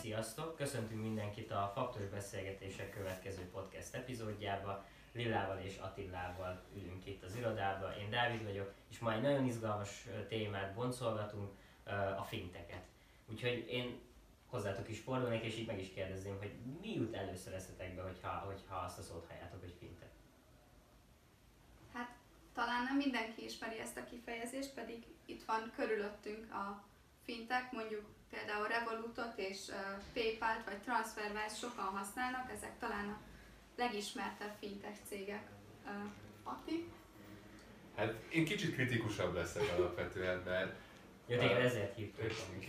Sziasztok! Köszöntünk mindenkit a Faktoros Beszélgetések következő podcast epizódjába. Lillával és Attillával ülünk itt az irodában. Én Dávid vagyok, és ma egy nagyon izgalmas témát boncolgatunk, a finteket. Úgyhogy én hozzátok is fordulnék, és így meg is kérdezném, hogy mi jut először eszetekbe, hogyha, hogyha azt a szót halljátok, hogy fintek? Hát talán nem mindenki ismeri ezt a kifejezést, pedig itt van körülöttünk a fintek, mondjuk például Revolutot és PayPal-t vagy TransferWise sokan használnak, ezek talán a legismertebb fintech cégek. Ati? Hát én kicsit kritikusabb leszek alapvetően, mert Ja, téged ezért hívtuk.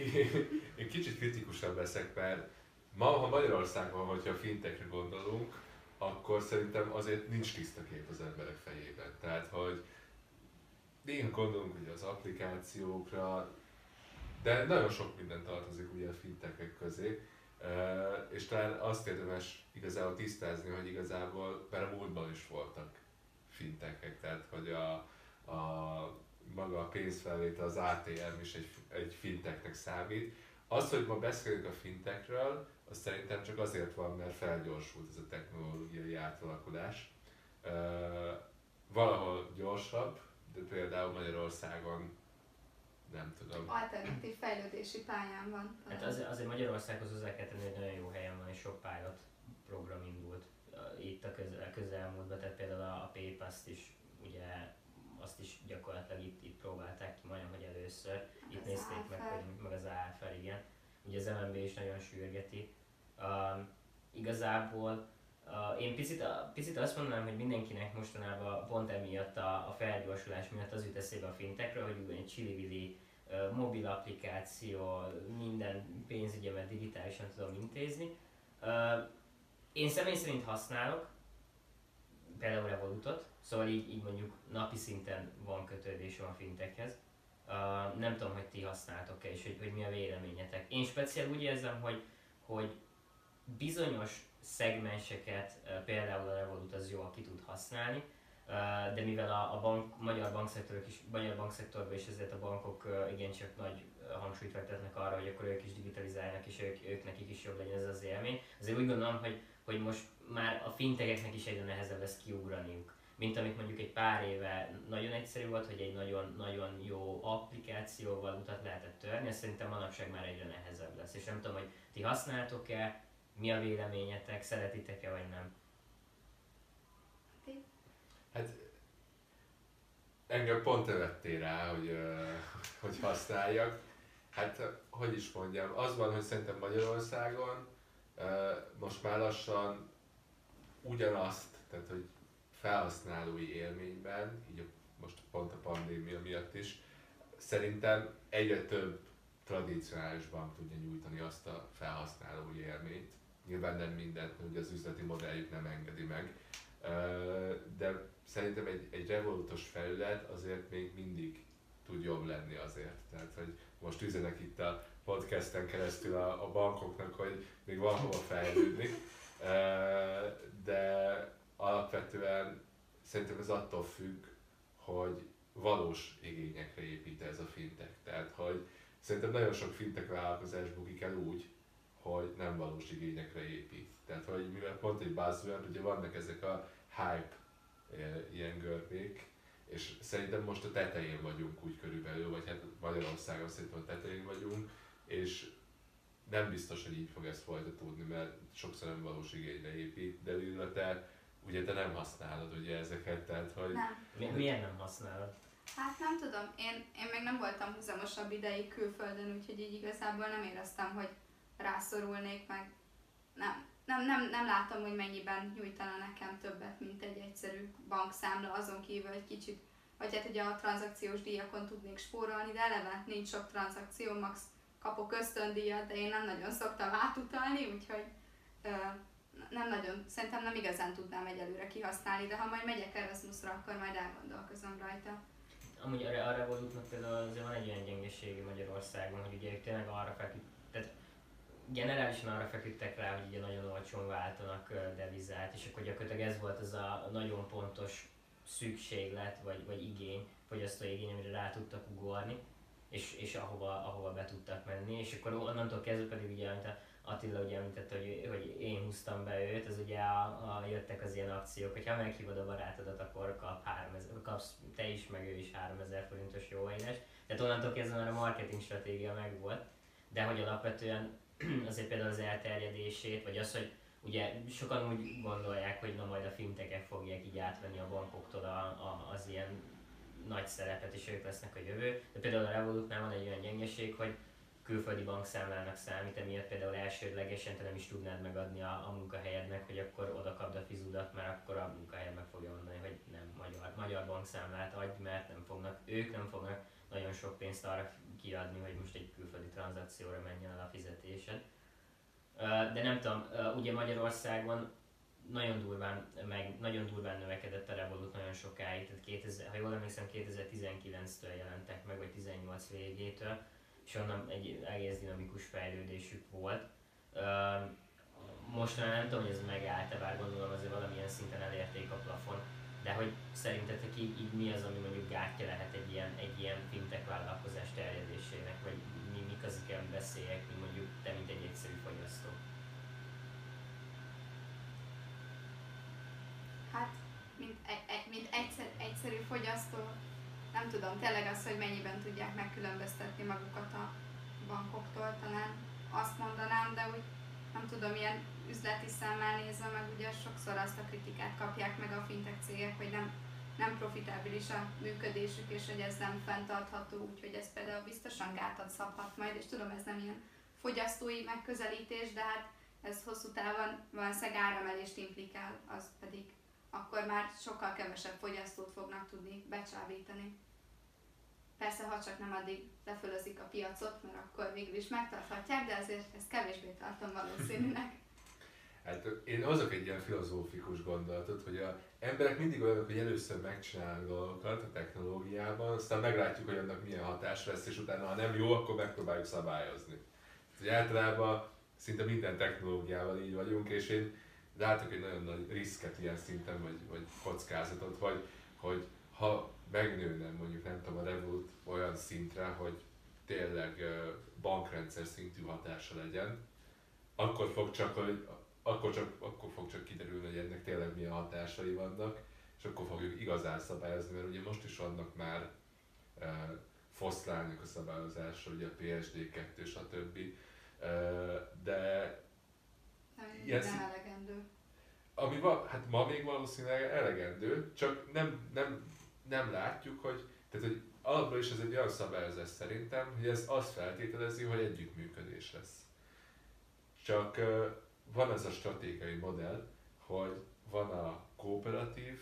Én kicsit kritikusabb leszek, mert ma, ha Magyarországon, hogyha fintekre gondolunk, akkor szerintem azért nincs tiszta kép az emberek fejében. Tehát, hogy néha gondolunk ugye az applikációkra, de nagyon sok minden tartozik ugye a fintekek közé, és talán azt érdemes igazából tisztázni, hogy igazából már a múltban is voltak fintekek, tehát hogy a, a maga a pénzfelvétel, az ATM is egy, egy fintechnek számít. Az, hogy ma beszélünk a fintekről, az szerintem csak azért van, mert felgyorsult ez a technológiai átalakulás. Valahol gyorsabb, de például Magyarországon nem tudom. Alternatív fejlődési pályán van. Hát azért, azért Magyarországhoz hozzá kell tenni, hogy nagyon jó helyen van, és sok pilot program indult itt a közel, közelmúltban, tehát például a PayPass-t is ugye azt is gyakorlatilag itt, itt próbálták ki majdnem, hogy először. Hát itt az nézték meg, hogy meg az AFR, igen. Ugye az MNB is nagyon sürgeti. Uh, igazából én picit, uh, picit azt mondanám, hogy mindenkinek mostanában pont emiatt a, a felgyorsulás miatt az jut eszébe a fintekről, hogy egy csili uh, mobil applikáció, minden pénzügyemet digitálisan tudom intézni. Uh, én személy szerint használok, például Revolutot, Szóval így, így mondjuk napi szinten van kötődésem a fintekhez. Uh, nem tudom, hogy ti használtok-e, és hogy, hogy mi a véleményetek. Én speciál úgy érzem, hogy, hogy bizonyos szegmenseket, például a Revolut az jól ki tud használni, de mivel a, a bank, magyar bankszektorok is, magyar bankszektorban is ezért a bankok igencsak nagy hangsúlyt fektetnek arra, hogy akkor ők is digitalizálnak, és ők, ők nekik is jobb legyen ez az élmény. Azért úgy gondolom, hogy, hogy most már a fintegeknek is egyre nehezebb lesz kiugraniuk mint amit mondjuk egy pár éve nagyon egyszerű volt, hogy egy nagyon-nagyon jó applikációval utat lehetett törni, ez szerintem manapság már egyre nehezebb lesz. És nem tudom, hogy ti használtok-e, mi a véleményetek, szeretitek-e vagy nem? Hát engem pont vettél rá, hogy, hogy használjak. Hát, hogy is mondjam, az van, hogy szerintem Magyarországon most már lassan ugyanazt, tehát hogy felhasználói élményben, így most pont a pandémia miatt is, szerintem egyre több tradicionális bank tudja nyújtani azt a felhasználói élményt. Nyilván nem mindent, hogy az üzleti modelljük nem engedi meg, de szerintem egy, egy revolutos felület azért még mindig tud jobb lenni azért. Tehát, hogy most üzenek itt a podcasten keresztül a, a bankoknak, hogy még van hova fejlődni, de alapvetően szerintem ez attól függ, hogy valós igényekre épít ez a fintek. Tehát, hogy szerintem nagyon sok fintek vállalkozás bukik el úgy, hogy nem valós igényekre épít. Tehát, hogy mivel pont egy buzzword, ugye vannak ezek a hype e, ilyen görbék, és szerintem most a tetején vagyunk úgy körülbelül, vagy hát Magyarországon szerintem a tetején vagyunk, és nem biztos, hogy így fog ez folytatódni, mert sokszor nem valós igényre épít, de illetve ugye te nem használod ugye ezeket, tehát hogy... Nem. Mi, milyen nem használod? Hát nem tudom, én, én még nem voltam húzamosabb ideig külföldön, úgyhogy így igazából nem éreztem, hogy rászorulnék, meg nem, nem, nem, nem látom, hogy mennyiben nyújtana nekem többet, mint egy egyszerű bankszámla, azon kívül egy kicsit, vagy hát ugye a tranzakciós díjakon tudnék spórolni, de eleve nincs sok tranzakció, max kapok ösztöndíjat, de én nem nagyon szoktam átutalni, úgyhogy nem nagyon, szerintem nem igazán tudnám egyelőre kihasználni, de ha majd megyek Erasmusra, akkor majd elgondolkozom rajta. Amúgy arra, arra voltnak például azért van egy olyan gyengesége Magyarországon, hogy ugye ők tényleg arra feküdt, generálisan arra feküdtek rá, hogy ugye nagyon olcsón váltanak devizát, és akkor gyakorlatilag ez volt az a nagyon pontos szükséglet, vagy, vagy igény, fogyasztói igény, amire rá tudtak ugorni. és, és ahova, ahova be tudtak menni, és akkor onnantól kezdve pedig ugye, amit Attila ugye említette, hogy, hogy én húztam be őt, az ugye a, a, jöttek az ilyen akciók, hogy ha meghívod a barátodat, akkor kap 3000, kapsz te is, meg ő is 3000 forintos jóénes. Tehát onnantól kezdve már a marketing stratégia megvolt, de hogy alapvetően azért például az elterjedését, vagy az, hogy ugye sokan úgy gondolják, hogy na majd a fintekek fogják így átvenni a bankoktól a, a, az ilyen nagy szerepet, és ők lesznek a jövő. De például a Revolutnál van egy olyan gyengeség, hogy külföldi bankszámlának számít, emiatt például elsődlegesen te nem is tudnád megadni a, a munkahelyednek, hogy akkor oda kapd a fizudat, mert akkor a munkahelyed meg fogja mondani, hogy nem magyar, magyar bankszámlát adj, mert nem fognak, ők nem fognak nagyon sok pénzt arra kiadni, hogy most egy külföldi tranzakcióra menjen el a fizetésed. De nem tudom, ugye Magyarországon nagyon durván, meg nagyon durván növekedett a Revolut nagyon sokáig, tehát 2000, ha jól emlékszem 2019-től jelentek meg, vagy 18 végétől, és onnan egy egész dinamikus fejlődésük volt. Most már nem tudom, hogy ez megállt-e, bár gondolom azért valamilyen szinten elérték a plafon, de hogy szerintetek így, így mi az, ami mondjuk gátja lehet egy ilyen, egy ilyen fintech vállalkozás terjedésének, vagy mi, mik az ilyen beszélyek, mi mondjuk te, mint egy egyszerű fogyasztó? Hát, mint, egy, egy, mint egyszer, egyszerű fogyasztó, nem tudom, tényleg az, hogy mennyiben tudják megkülönböztetni magukat a bankoktól, talán azt mondanám, de úgy nem tudom, ilyen üzleti szemmel nézve, meg ugye sokszor azt a kritikát kapják meg a fintech cégek, hogy nem, nem profitábilis a működésük, és hogy ez nem fenntartható, úgyhogy ez például biztosan gátat szabhat majd, és tudom, ez nem ilyen fogyasztói megközelítés, de hát ez hosszú távon valószínűleg áremelést implikál, az pedig akkor már sokkal kevesebb fogyasztót fognak tudni becsábítani. Persze, ha csak nem addig lefölözik a piacot, mert akkor végül is megtarthatják, de azért ezt kevésbé tartom valószínűnek. Hát én hozok egy ilyen filozófikus gondolatot, hogy a emberek mindig olyanok, hogy először megcsinálnak dolgokat a technológiában, aztán meglátjuk, hogy annak milyen hatás lesz, és utána, ha nem jó, akkor megpróbáljuk szabályozni. Tehát, általában szinte minden technológiával így vagyunk, és én látok egy nagyon nagy riszket ilyen szinten, vagy, vagy kockázatot, vagy hogy ha megnőne mondjuk nem tudom a Revolut olyan szintre, hogy tényleg bankrendszer szintű hatása legyen, akkor fog csak, hogy akkor, csak, akkor fog csak kiderülni, hogy ennek tényleg milyen hatásai vannak, és akkor fogjuk igazán szabályozni, mert ugye most is vannak már e, foszlányok a szabályozásra, ugye a PSD2, stb. E, de ilyen nem elegendő. Ami va, hát ma még valószínűleg elegendő, csak nem, nem, nem látjuk, hogy, tehát, hogy alapból is ez egy olyan szabályozás szerintem, hogy ez azt feltételezi, hogy együttműködés lesz. Csak van ez a stratégiai modell, hogy van a kooperatív,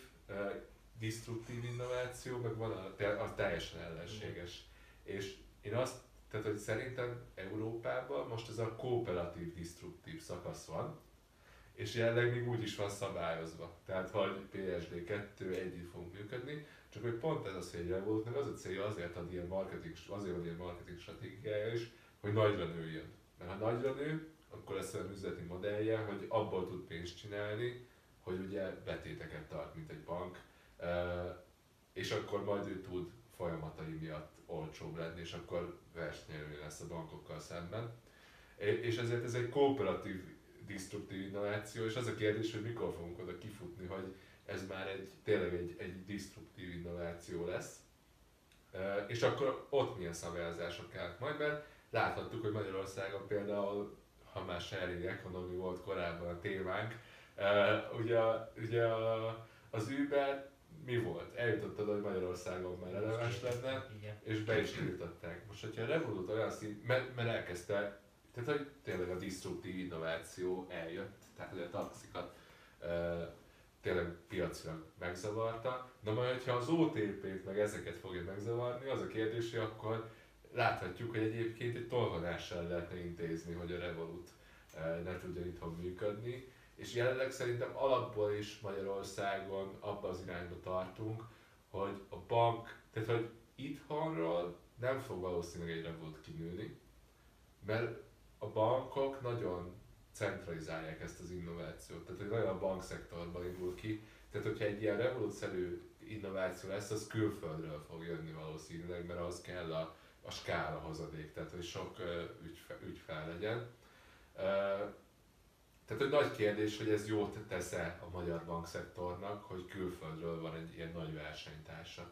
destruktív innováció, meg van a, a teljesen ellenséges. És én azt, tehát hogy szerintem Európában most ez a kooperatív, destruktív szakasz van, és jelenleg még úgy is van szabályozva. Tehát vagy PSD2 együtt fog működni, csak hogy pont ez a célja volt, meg az a célja azért ad ilyen marketing, azért van ilyen marketing stratégiája is, hogy nagyra nőjön. Mert ha nagyra nő, akkor lesz olyan üzleti modellje, hogy abból tud pénzt csinálni, hogy ugye betéteket tart, mint egy bank, és akkor majd ő tud folyamatai miatt olcsóbb lenni, és akkor versenyelő lesz a bankokkal szemben. És ezért ez egy kooperatív, destruktív innováció, és az a kérdés, hogy mikor fogunk oda kifutni, hogy ez már egy, tényleg egy, egy destruktív innováció lesz. És akkor ott milyen szabályozások kellnek majd, mert láthattuk, hogy Magyarországon például ha már sharing economy volt korábban a témánk, uh, ugye, ugye az Uber mi volt? Eljutottad, hogy Magyarországon már releváns lenne, és be is tiltották. Most, hogyha a Revolut olyan szint, mert, mert elkezdte, tehát hogy tényleg a disruptív innováció eljött, tehát hogy a taxikat uh, tényleg piacra megzavarta. Na majd, hogyha az OTP-t meg ezeket fogja megzavarni, az a kérdés, hogy akkor láthatjuk, hogy egyébként egy tolvanással lehetne intézni, hogy a Revolut eh, ne tudjon itthon működni. És jelenleg szerintem alapból is Magyarországon abba az irányba tartunk, hogy a bank, tehát hogy itthonról nem fog valószínűleg egy Revolut kinőni, mert a bankok nagyon centralizálják ezt az innovációt, tehát hogy nagyon a bankszektorban indul ki, tehát hogyha egy ilyen revolúszerű innováció lesz, az külföldről fog jönni valószínűleg, mert az kell a a skála hozadék, tehát hogy sok ügyfe, ügyfel legyen. Tehát egy nagy kérdés, hogy ez jót tesz-e a magyar bankszektornak, hogy külföldről van egy ilyen nagy versenytársa.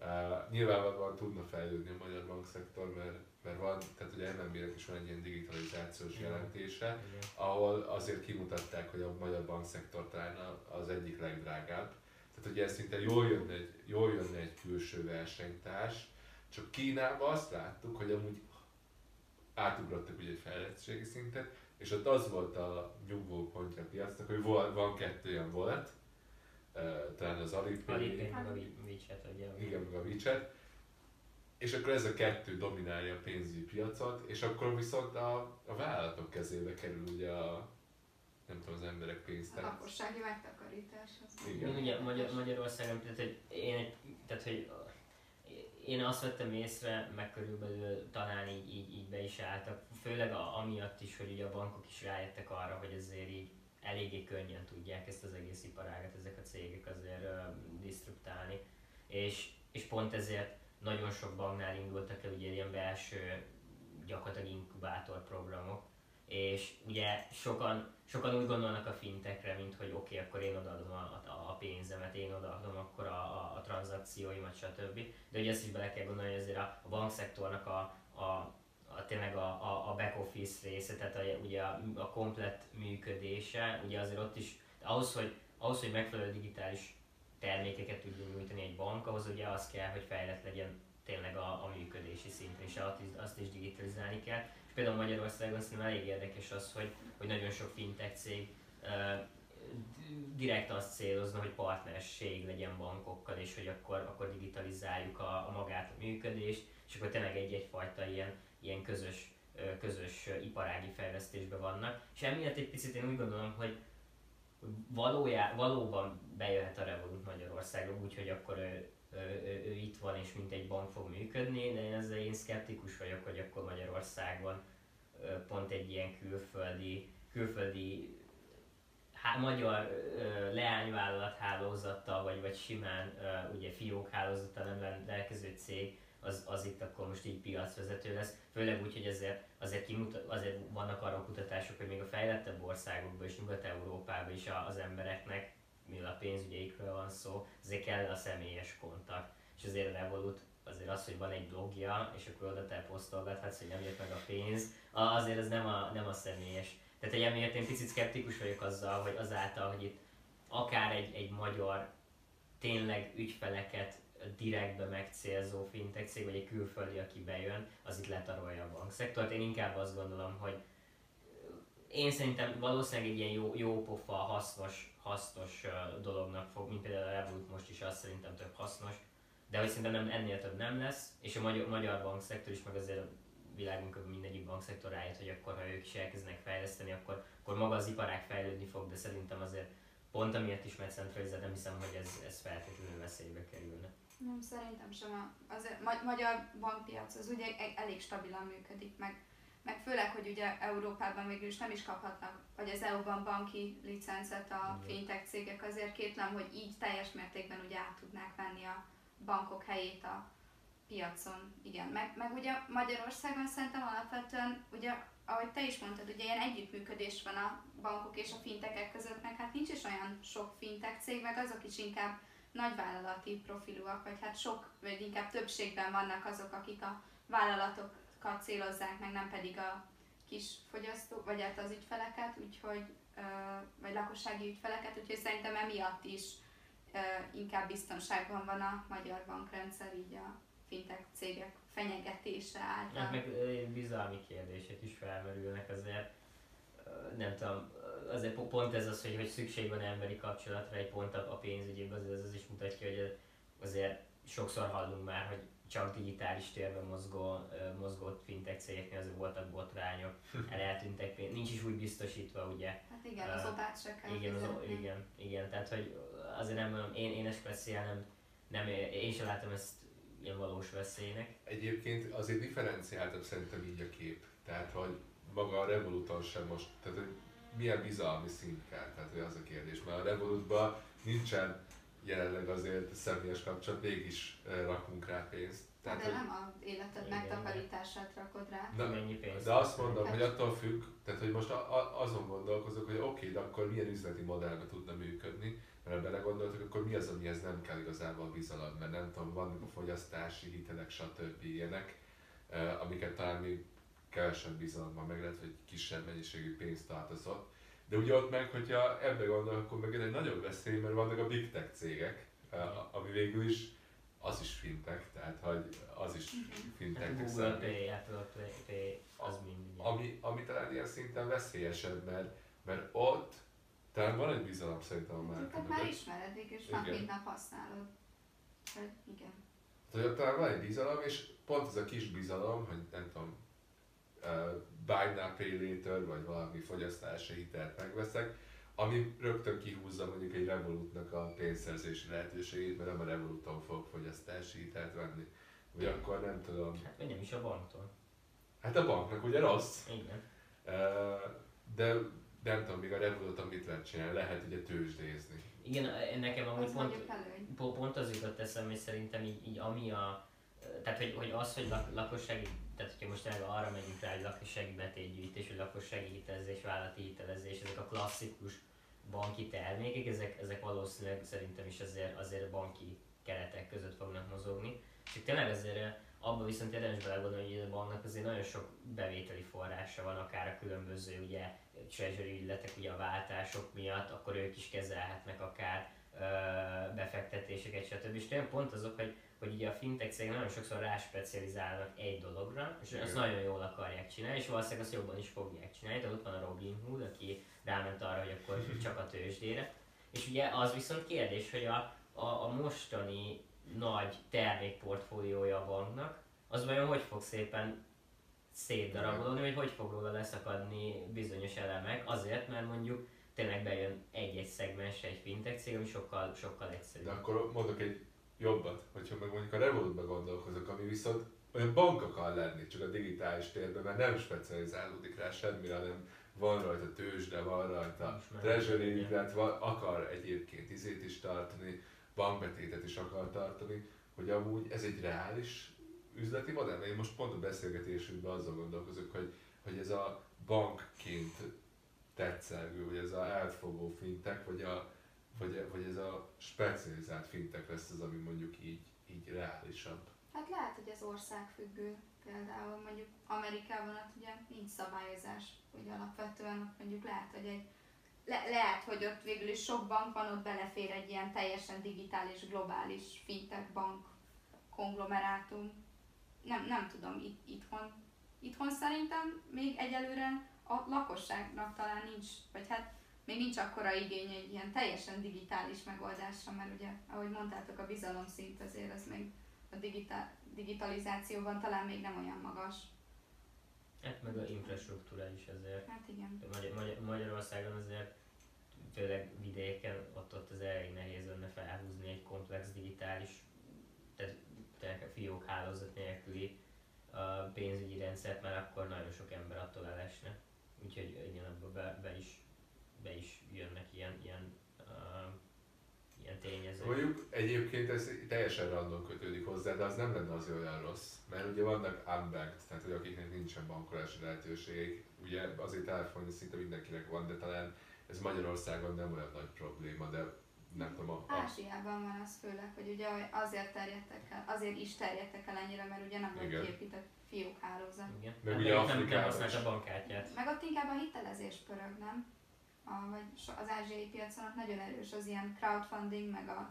Uh, nyilvánvalóan tudna fejlődni a magyar bankszektor, mert, mert van, tehát ugye MNB-nek is van egy ilyen digitalizációs jelentése, Igen. ahol azért kimutatták, hogy a magyar bankszektor talán az egyik legdrágább. Tehát ugye szinte jól jönne egy, jól jönne egy külső versenytárs, csak Kínában azt láttuk, hogy amúgy átugrottak ugye egy fejlettségi szintet, és ott az volt a nyugvó pontja a piacnak, hogy van, van kettő ilyen volt, uh, talán az Alipay, Alipay meg a WeChat, ugye. Igen, meg a WeChat, és akkor ez a kettő dominálja a pénzügyi piacot, és akkor viszont a, a vállalatok kezébe kerül ugye a, nem tudom, az emberek pénzt. A lakossági megtakarítás. Igen. Ugye Magyar, Magyarországon, tehát, hogy én, tehát, hogy én azt vettem észre, meg körülbelül talán így, így, így be is álltak, főleg a, amiatt is, hogy ugye a bankok is rájöttek arra, hogy ezért így eléggé könnyen tudják ezt az egész iparágat, ezek a cégek azért uh, disztruptálni. És, és pont ezért nagyon sok banknál indultak el ugye ilyen belső gyakorlatilag inkubátor programok, és ugye sokan, sokan úgy gondolnak a fintekre, mint hogy oké, okay, akkor én odaadom a, a, pénzemet, én odaadom akkor a, a, a tranzakcióimat, stb. De ugye ezt is bele kell gondolni, hogy azért a, a bankszektornak a, a, a tényleg a, a, a back office része, tehát a, ugye a, a komplet működése, ugye azért ott is, ahhoz, hogy, ahhoz, hogy megfelelő digitális termékeket tudjon nyújtani egy bank, ahhoz ugye az kell, hogy fejlett legyen tényleg a, a működési szint, és azt is, azt is digitalizálni kell. Például Magyarországon szerintem elég érdekes az, hogy, hogy nagyon sok fintech cég uh, direkt azt célozna, hogy partnerség legyen bankokkal, és hogy akkor, akkor digitalizáljuk a, a magát a működést, és akkor tényleg egy-egyfajta ilyen, ilyen közös, közös iparági fejlesztésben vannak. És emiatt egy picit én úgy gondolom, hogy valójá, valóban bejöhet a Revolut Magyarországra, úgyhogy akkor ő, ő, ő, ő, itt van és mint egy bank fog működni, de én ezzel én szkeptikus vagyok, hogy akkor Magyarországon pont egy ilyen külföldi, külföldi há, magyar ö, leányvállalat hálózattal, vagy, vagy simán ö, ugye fiók hálózattal nem rendelkező cég, az, az itt akkor most így piacvezető lesz. Főleg úgy, hogy ezért, azért, kimutat, azért vannak arra kutatások, hogy még a fejlettebb országokban és Nyugat-Európában is az embereknek, mivel a pénzügyeikről van szó, azért kell a személyes kontakt. És azért Revolut azért az, hogy van egy blogja, és akkor oda te posztolgathatsz, hogy nem jött meg a pénz, azért ez nem a, nem a személyes. Tehát egy emiatt én picit szkeptikus vagyok azzal, hogy azáltal, hogy itt akár egy, egy magyar tényleg ügyfeleket direktbe megcélzó fintech cég, vagy egy külföldi, aki bejön, az itt letarolja a bankszektort. Én inkább azt gondolom, hogy én szerintem valószínűleg egy ilyen jó, jó pofa, hasznos, hasznos dolognak fog, mint például a Revolut most is, az szerintem több hasznos, de hogy szerintem nem, ennél több nem lesz, és a magyar, magyar bankszektor is, meg azért a világunkban mindegyik bankszektor rájött, hogy akkor ha ők is elkezdenek fejleszteni, akkor, akkor maga az iparág fejlődni fog, de szerintem azért pont amiatt is mert centralizált, nem hiszem, hogy ez, ez feltétlenül veszélybe kerülne. Nem, szerintem sem. A, az a magyar bankpiac az ugye e- elég stabilan működik, meg, meg főleg, hogy ugye Európában végül is nem is kaphatnak, vagy az EU-ban banki licencet a fintech cégek, azért kétlem, hogy így teljes mértékben ugye át tudnák venni a bankok helyét a piacon. Igen, meg, meg ugye Magyarországon szerintem alapvetően, ugye ahogy te is mondtad, ugye ilyen együttműködés van a bankok és a fintekek között, meg hát nincs is olyan sok fintek cég, meg azok is inkább nagyvállalati profilúak, vagy hát sok, vagy inkább többségben vannak azok, akik a vállalatokat célozzák, meg nem pedig a kis fogyasztó, vagy hát az ügyfeleket, úgyhogy, vagy lakossági ügyfeleket, úgyhogy szerintem emiatt is inkább biztonságban van a magyar bankrendszer, így a fintech cégek fenyegetése által. Hát meg bizalmi kérdések is felmerülnek azért. Nem tudom, azért pont ez az, hogy, hogy szükség van emberi kapcsolatra, egy pont a pénzügyében, azért az is mutatja, hogy azért sokszor hallunk már, hogy csak digitális térben mozgó, mozgott fintech cégeknél azért voltak botrányok, el eltűntek pénz, nincs is úgy biztosítva, ugye. Hát igen, az opát se kell igen, az, igen, igen, tehát hogy azért nem, én, én speciál nem, nem, én sem látom ezt ilyen valós veszélynek. Egyébként azért differenciáltabb szerintem így a kép. Tehát, hogy maga a Revoluton sem most, tehát hogy milyen bizalmi szint kell, tehát hogy az a kérdés. Mert a Revolutban nincsen jelenleg azért személyes kapcsolat, mégis ö, rakunk rá pénzt. Tehát, de hogy- nem az életed megtakarítását rakod rá. Na, Mennyi pénzt? De azt mondom, Hát- hogy attól függ, tehát hogy most a, a, azon gondolkozok, hogy oké, de akkor milyen üzleti modellbe tudna működni, mert ha belegondoltok, akkor mi az, amihez nem kell igazából bizalom, mert nem tudom, vannak a fogyasztási hitelek, stb. ilyenek, eh, amiket talán még kevesebb bizalommal meg lehet, hogy kisebb mennyiségű pénzt tartozott. De ugye ott meg, hogyha ebbe gondolok, akkor meg egy nagyobb veszély, mert vannak a big tech cégek, ami végül is az is fintech, tehát hogy az is Mhm. Hát fintech Google Pay, Apple Pay, az mind ami, ami talán ilyen szinten veszélyesebb, mert, mert ott talán van egy bizalom szerintem a márka Őket már ismered, és mint nap használod. Hogy igen. Tehát talán van egy bizalom, és pont ez a kis bizalom, hogy nem tudom, buy now, pay later, vagy valami fogyasztási hitelt megveszek, ami rögtön kihúzza mondjuk egy Revolutnak a pénzszerzési lehetőségét, mert nem a Revoluton fog fogyasztási hitelt venni. Vagy akkor nem tudom. Hát nem is a banktól. Hát a banknak ugye rossz, Igen. De nem tudom, még a Revoluton mit lehet csinálni, lehet ugye tőzsdézni. Igen, nekem amúgy Az pont, pont az jutott eszembe, hogy szerintem így, így ami a, tehát hogy, hogy az, hogy lak, lakossági, tehát hogyha most tényleg arra megyünk rá, hogy lakossági betétgyűjtés, vagy lakossági hitelezés, vállalati hitelezés, ezek a klasszikus banki termékek, ezek, ezek valószínűleg szerintem is azért, azért banki keretek között fognak mozogni. Csak tényleg azért abban viszont érdemes belegondolni, hogy a banknak azért nagyon sok bevételi forrása van, akár a különböző ugye treasury ügyletek, ugye a váltások miatt, akkor ők is kezelhetnek akár befektetéseket, stb. És tényleg pont azok, hogy, hogy ugye a fintech cégek nagyon sokszor ráspecializálnak egy dologra, és azt nagyon jól akarják csinálni, és valószínűleg azt jobban is fogják csinálni, de ott van a Robin Hood, aki ráment arra, hogy akkor csak a tőzsdére. És ugye az viszont kérdés, hogy a, a, a mostani nagy termékportfóliója a banknak, az vajon hogy fog szépen szétdarabolódni, vagy hogy fog róla leszakadni bizonyos elemek, azért, mert mondjuk tényleg bejön egy-egy szegmensre egy fintech cég, ami sokkal, sokkal egyszerűbb. De akkor mondok egy jobbat, hogyha meg mondjuk a Revolutba gondolkozok, ami viszont olyan bank akar lenni, csak a digitális térben, mert nem specializálódik rá semmire, hanem van rajta tőzsde, van rajta treasury ügylet, van, akar egyébként izét is tartani, bankbetétet is akar tartani, hogy amúgy ez egy reális üzleti modell. Én most pont a beszélgetésünkben azzal gondolkozok, hogy, hogy ez a bankként tetszelgő, vagy ez a elfogó fintek, vagy, a, vagy, vagy ez a specializált fintek lesz az, ami mondjuk így, így reálisabb. Hát lehet, hogy ez országfüggő. Például mondjuk Amerikában ott ugye nincs szabályozás, hogy alapvetően ott mondjuk lehet, hogy egy le, lehet, hogy ott végül is sok bank van, ott belefér egy ilyen teljesen digitális, globális fintech bank konglomerátum. Nem, nem tudom, itt, itthon, itthon szerintem még egyelőre a lakosságnak talán nincs, vagy hát még nincs akkora igény egy ilyen teljesen digitális megoldásra, mert ugye, ahogy mondtátok, a bizalomszint azért az még a digitál, digitalizációban talán még nem olyan magas. Hát meg a infrastruktúra is azért. Hát igen. Magy- Magy- Magyarországon azért főleg vidéken ott, ott az elég nehéz lenne felhúzni egy komplex digitális, tehát a fiók hálózat nélküli uh, pénzügyi rendszert, mert akkor nagyon sok ember attól elesne. Úgyhogy abba be, be, is, be is jönnek ilyen, ilyen, uh, ilyen tényezők. Mondjuk egyébként ez teljesen random kötődik hozzá, de az nem lenne az olyan rossz. Mert ugye vannak unbanked, tehát hogy akiknek nincsen bankolási lehetőségek, ugye azért telefonja szinte mindenkinek van, de talán ez Magyarországon nem olyan nagy probléma, de nem tudom, a, Ázsiában van az főleg, hogy ugye azért terjedtek el, azért is terjedtek el ennyire, mert ugye nem volt Igen. kiépített fiókhálózat. Igen. Meg Hát ugye nem, nem, használta is. a bankkártyát. Meg ott inkább a hitelezés pörög, nem? A, vagy az ázsiai piacon ott nagyon erős az ilyen crowdfunding, meg a,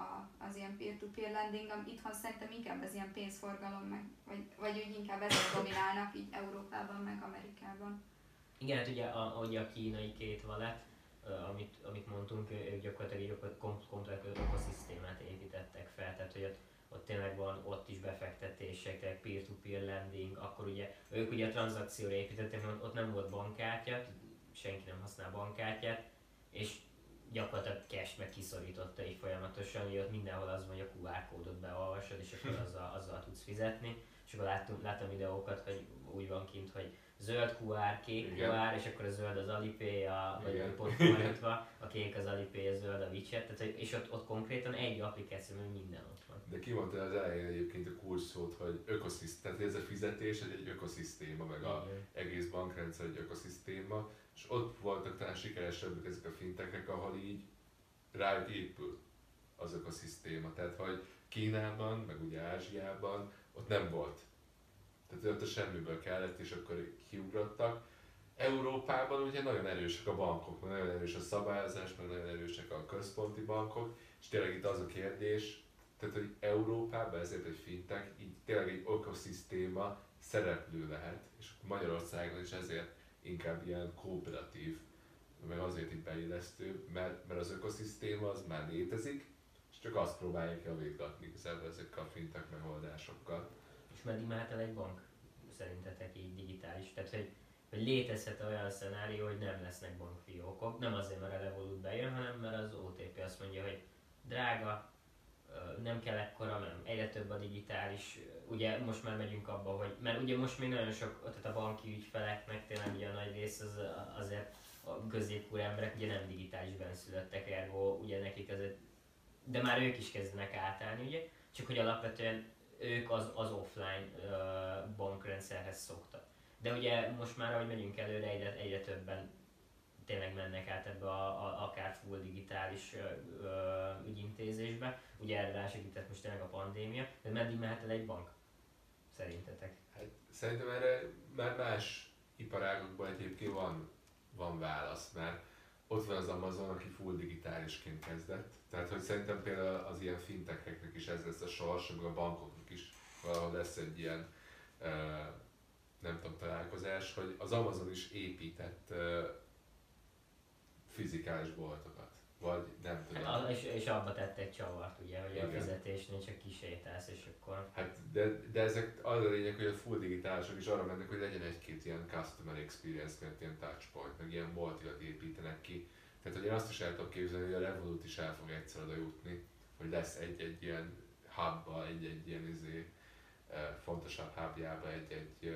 a, az ilyen peer-to-peer lending, ami itthon szerintem inkább az ilyen pénzforgalom, meg, vagy, vagy úgy inkább ezek dominálnak így Európában, meg Amerikában. Igen, hát ugye a, ugye a kínai két valet, amit, amit mondtunk, ők gyakorlatilag egy öko- kom- komplex ökoszisztémát építettek fel, tehát hogy ott, ott tényleg van ott is befektetések, tehát peer-to-peer lending, akkor ugye ők ugye a tranzakcióra építettek, mert ott nem volt bankkártya, senki nem használ bankkártyát, és gyakorlatilag cash meg kiszorította így folyamatosan, hogy ott mindenhol az van, hogy a QR kódot beolvasod, és akkor azzal, azzal tudsz fizetni. És akkor láttam, láttam videókat, hogy úgy van kint, hogy zöld QR, kék Igen. QR, és akkor a zöld az Alipay, a, vagy Igen. pont fordítva, a kék az Alipay, a zöld a WeChat, tehát, és ott, ott konkrétan egy applikáció, mert minden ott van. De kimondta az elején egyébként a kulcsszót, hogy ökoszisztéma, tehát ez a fizetés ez egy ökoszisztéma, meg a Igen. egész bankrendszer egy ökoszisztéma, és ott voltak talán sikeresebbek ezek a fintekek, ahol így rájuk épül az ökoszisztéma. Tehát, hogy Kínában, meg ugye Ázsiában ott nem volt. Tehát ott a semmiből kellett, és akkor kiugrottak. Európában ugye nagyon erősek a bankok, nagyon erős a szabályozás, meg nagyon erősek a központi bankok, és tényleg itt az a kérdés, tehát hogy Európában ezért egy fintech így tényleg egy ökoszisztéma szereplő lehet, és Magyarországon is ezért inkább ilyen kooperatív, meg azért itt beillesztő, mert, mert az ökoszisztéma az már létezik, és csak azt próbálják javítgatni ezekkel a fintech megoldásokkal. Meddig mehet el egy bank? Szerintetek így digitális? Tehát, hogy, hogy létezhet olyan szenárió, hogy nem lesznek bankfiókok, nem azért, mert a Revolut bejön, hanem mert az OTP azt mondja, hogy drága, nem kell ekkora, nem, egyre több a digitális, ugye most már megyünk abba, hogy, mert ugye most még nagyon sok, tehát a banki ügyfeleknek tényleg ugye a nagy rész az azért a középkor emberek ugye nem digitális benszülöttek, ergo ugye nekik azért, de már ők is kezdenek átállni, ugye, csak hogy alapvetően ők az, az offline ö, bankrendszerhez szoktak. De ugye most már, ahogy megyünk előre, egyre, egyre többen tényleg mennek át ebbe a, a, akár full digitális ö, ügyintézésbe. Ugye erre rásegített most tényleg a pandémia, de meddig mehet el egy bank? Szerintetek? Hát szerintem erre már más iparágokban egyébként van, van válasz, mert ott van az Amazon, aki full digitálisként kezdett. Tehát, hogy szerintem például az ilyen fintekeknek is ez lesz a sors, a bankoknak is valahol lesz egy ilyen, nem tudom, találkozás, hogy az Amazon is épített fizikális boltokat. Vagy nem tudom. Hát, a- és, és abba tett egy csavart, ugye, hogy a Igen. fizetésnél csak kisétálsz, és akkor... Hát, de, de ezek az a lényeg, hogy a full digitálisok is arra mennek, hogy legyen egy-két ilyen customer experience, mert ilyen touchpoint, meg ilyen boltikat építenek ki. Tehát, hogy én azt is el tudom képzelni, hogy a Revolut is el fog egyszer oda jutni, hogy lesz egy-egy ilyen hubba, egy-egy ilyen izé, fontosabb hubjába egy-egy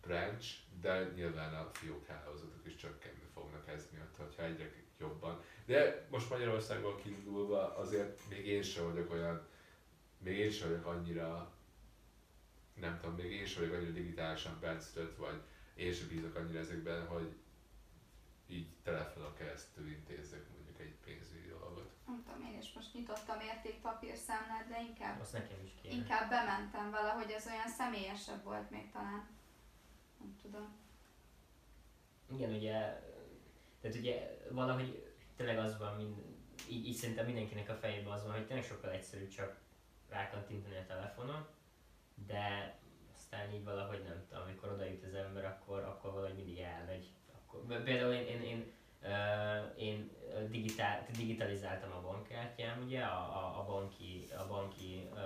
branch, de nyilván a fiókhálózatok is csökkenni fognak ez miatt, hogyha egyre jobban. De most Magyarországból kiindulva azért még én sem vagyok olyan, még én sem vagyok annyira, nem tudom, még én sem vagyok annyira digitálisan benszülött, vagy én sem bízok annyira ezekben, hogy így telefonon keresztül intézzek mondjuk egy dolgot. Is most nyitottam értékpapírszámlát, de inkább, Azt nekem is kéne. inkább bementem valahogy, az olyan személyesebb volt még talán. Nem tudom. Igen, ugye, tehát ugye valahogy tényleg az van, mind, így, így szerintem mindenkinek a fejében az van, hogy tényleg sokkal egyszerűbb csak rákattintani a telefonon, de aztán így valahogy nem tudom, amikor oda jut az ember, akkor, akkor valahogy mindig elmegy. Akkor, például én, én, én, én digitál, digitalizáltam a bankkártyám, ugye, a, a, a banki, a banki uh,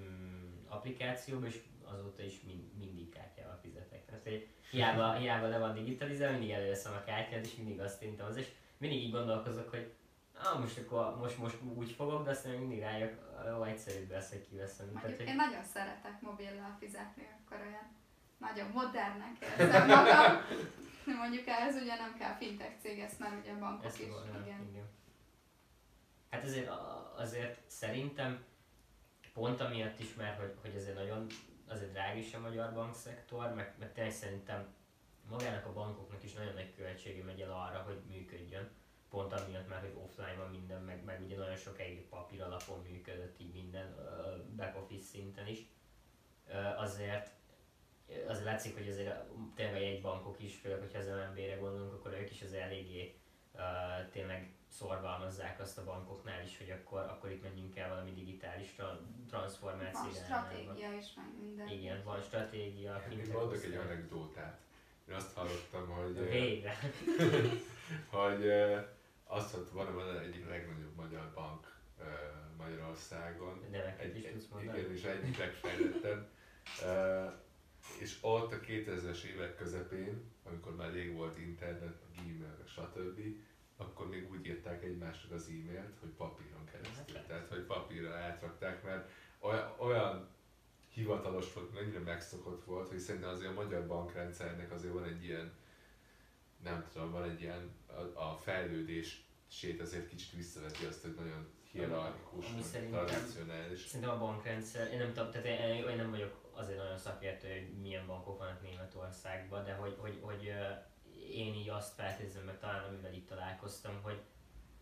mm, applikációba, és azóta is mind, mindig kártyával fizetek. Tehát, hogy hiába, hiába le van digitalizálva, mindig előveszem a kártyát, és mindig azt intom az, és mindig így gondolkozok, hogy ah, most akkor most, most úgy fogok, de aztán mindig rájök, jó, egyszerűbb lesz, hogy kiveszem. Tehát, Mondjuk hogy én nagyon szeretek mobillal fizetni, akkor olyan nagyon modernnek érzem magam. Mondjuk ehhez ugye nem kell fintech cég, ezt már ugye a bankok ezt is, ja, igen. igen. Hát azért, azért szerintem pont amiatt is, mert hogy, hogy azért nagyon azért drága is a magyar bankszektor, meg, meg tényleg szerintem magának a bankoknak is nagyon nagy költsége megy el arra, hogy működjön. Pont amiatt már, hogy offline van minden, meg, meg ugye nagyon sokáig papír alapon működött így minden back office szinten is. Azért azért látszik, hogy azért tényleg a jegybankok is, főleg, hogyha az MNB-re gondolunk, akkor ők is az eléggé uh, tényleg szorgalmazzák azt a bankoknál is, hogy akkor, akkor itt menjünk el valami digitális tra- Van transformáció irányába. stratégia is, meg minden. Igen, van stratégia. Én mondok egy anekdótát. Én azt hallottam, hogy, Végre. hogy azt mondta, van van egyik legnagyobb magyar bank Magyarországon, Neveket is egy, tudsz egy, mondani? igen, és egyik legfejlettebb. És ott a 2000-es évek közepén, amikor már rég volt internet, a Gmail, stb., akkor még úgy írták egymásra az e-mailt, hogy papíron keresztül. Hát Tehát, hogy papírra átrakták, mert olyan, olyan hivatalos volt, mennyire megszokott volt, hogy szerintem azért a magyar bankrendszernek azért van egy ilyen, nem tudom, van egy ilyen, a, a fejlődését azért kicsit visszaveti azt, hogy nagyon hierarchikus, tradicionális. Szerintem a bankrendszer, én nem tudom, tehát én, én nem vagyok azért nagyon szakértő, hogy milyen bankok vannak Németországban, de hogy, hogy, hogy én így azt feltételezem, meg talán amivel itt találkoztam, hogy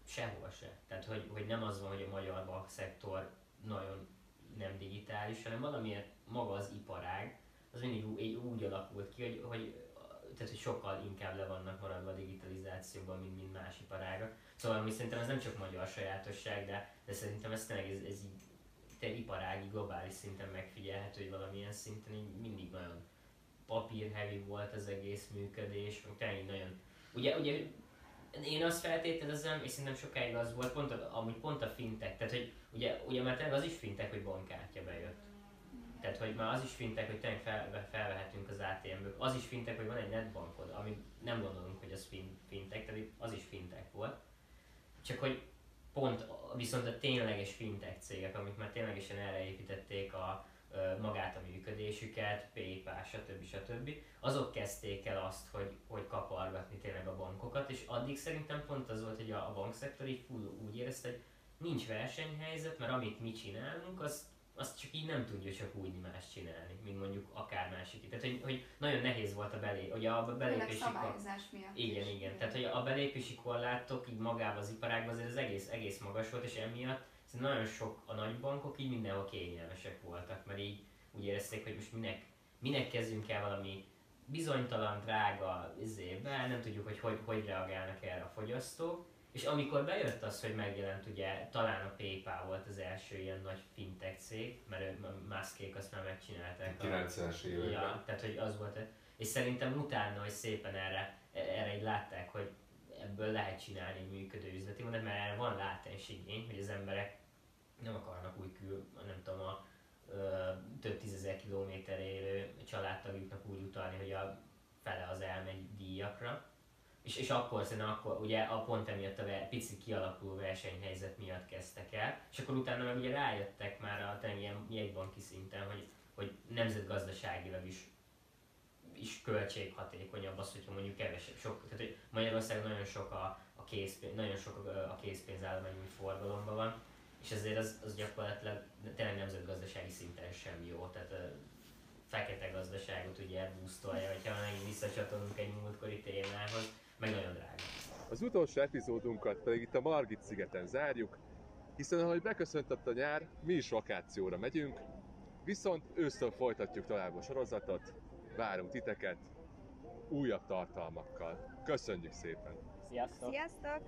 sehol se. Tehát, hogy, hogy nem az van, hogy a magyar bankszektor nagyon nem digitális, hanem valamiért maga az iparág, az mindig ú- így úgy alakult ki, hogy, hogy tehát, hogy sokkal inkább le vannak maradva a digitalizációban, mint, mint más iparágak. Szóval ami szerintem ez nem csak magyar sajátosság, de, de szerintem ez tényleg ez, ez így te iparági, globális szinten megfigyelhető, hogy valamilyen szinten így mindig nagyon papírheavy volt az egész működés, meg tényleg nagyon... Ugye, ugye én azt feltételezem, és szerintem sokáig az volt, pont a, amúgy pont a fintek, tehát hogy ugye, ugye már tényleg az is fintek, hogy bankkártya bejött. Tehát, hogy már az is fintek, hogy tényleg fel, felvehetünk az ATM-ből. Az is fintek, hogy van egy netbankod, ami nem gondolunk, hogy az fin, fintek, tehát az is fintek volt. Csak hogy pont viszont a tényleges fintech cégek, amik már ténylegesen erre építették a, magát a működésüket, PayPal, stb. stb. Azok kezdték el azt, hogy, hogy kapargatni tényleg a bankokat, és addig szerintem pont az volt, hogy a, a bankszektor így full úgy érezte, hogy nincs versenyhelyzet, mert amit mi csinálunk, az azt csak így nem tudja csak úgy más csinálni, mint mondjuk akár másik. Tehát, hogy, hogy nagyon nehéz volt a belé, ugye a belépési kor- miatt igen, is. igen. Tehát, hogy a belépési korlátok így magában az iparágban azért az egész, egész magas volt, és emiatt nagyon sok a nagybankok így mindenhol kényelmesek voltak, mert így úgy érezték, hogy most minek, minek kezdünk el valami bizonytalan, drága izébe, nem tudjuk, hogy, hogy hogy reagálnak erre a fogyasztók. És amikor bejött az, hogy megjelent ugye, talán a PayPal volt az első ilyen nagy fintech cég, mert ő- Muskék azt már megcsinálták. a- 90-es években. Ja, tehát hogy az volt. És szerintem utána, hogy szépen erre, erre így látták, hogy ebből lehet csinálni egy működő üzleti modellt, mert erre van látens igény, hogy az emberek nem akarnak úgy kül, nem tudom, a ö, több tízezer kilométerre élő családtagjuknak úgy utalni, hogy a fele az elmegy díjakra. És, és akkor szerintem akkor ugye a pont emiatt a pici kialakuló versenyhelyzet miatt kezdtek el, és akkor utána meg ugye rájöttek már a tényleg ilyen jegybanki szinten, hogy, hogy nemzetgazdaságilag is is költséghatékonyabb az, hogyha mondjuk kevesebb, sok, tehát hogy Magyarországon nagyon sok a, a készpénz, nagyon sok a, a készpénzállomány úgy forgalomban van, és ezért az, az gyakorlatilag tényleg nemzetgazdasági szinten sem jó, tehát fekete gazdaságot ugye boostolja, hogyha megint visszacsatolunk egy múltkori témához, meg nagyon drága. Az utolsó epizódunkat pedig itt a Margit szigeten zárjuk, hiszen ahogy beköszöntött a nyár, mi is vakációra megyünk, viszont ősztől folytatjuk tovább a sorozatot, várunk titeket újabb tartalmakkal. Köszönjük szépen! Sziasztok! Sziasztok!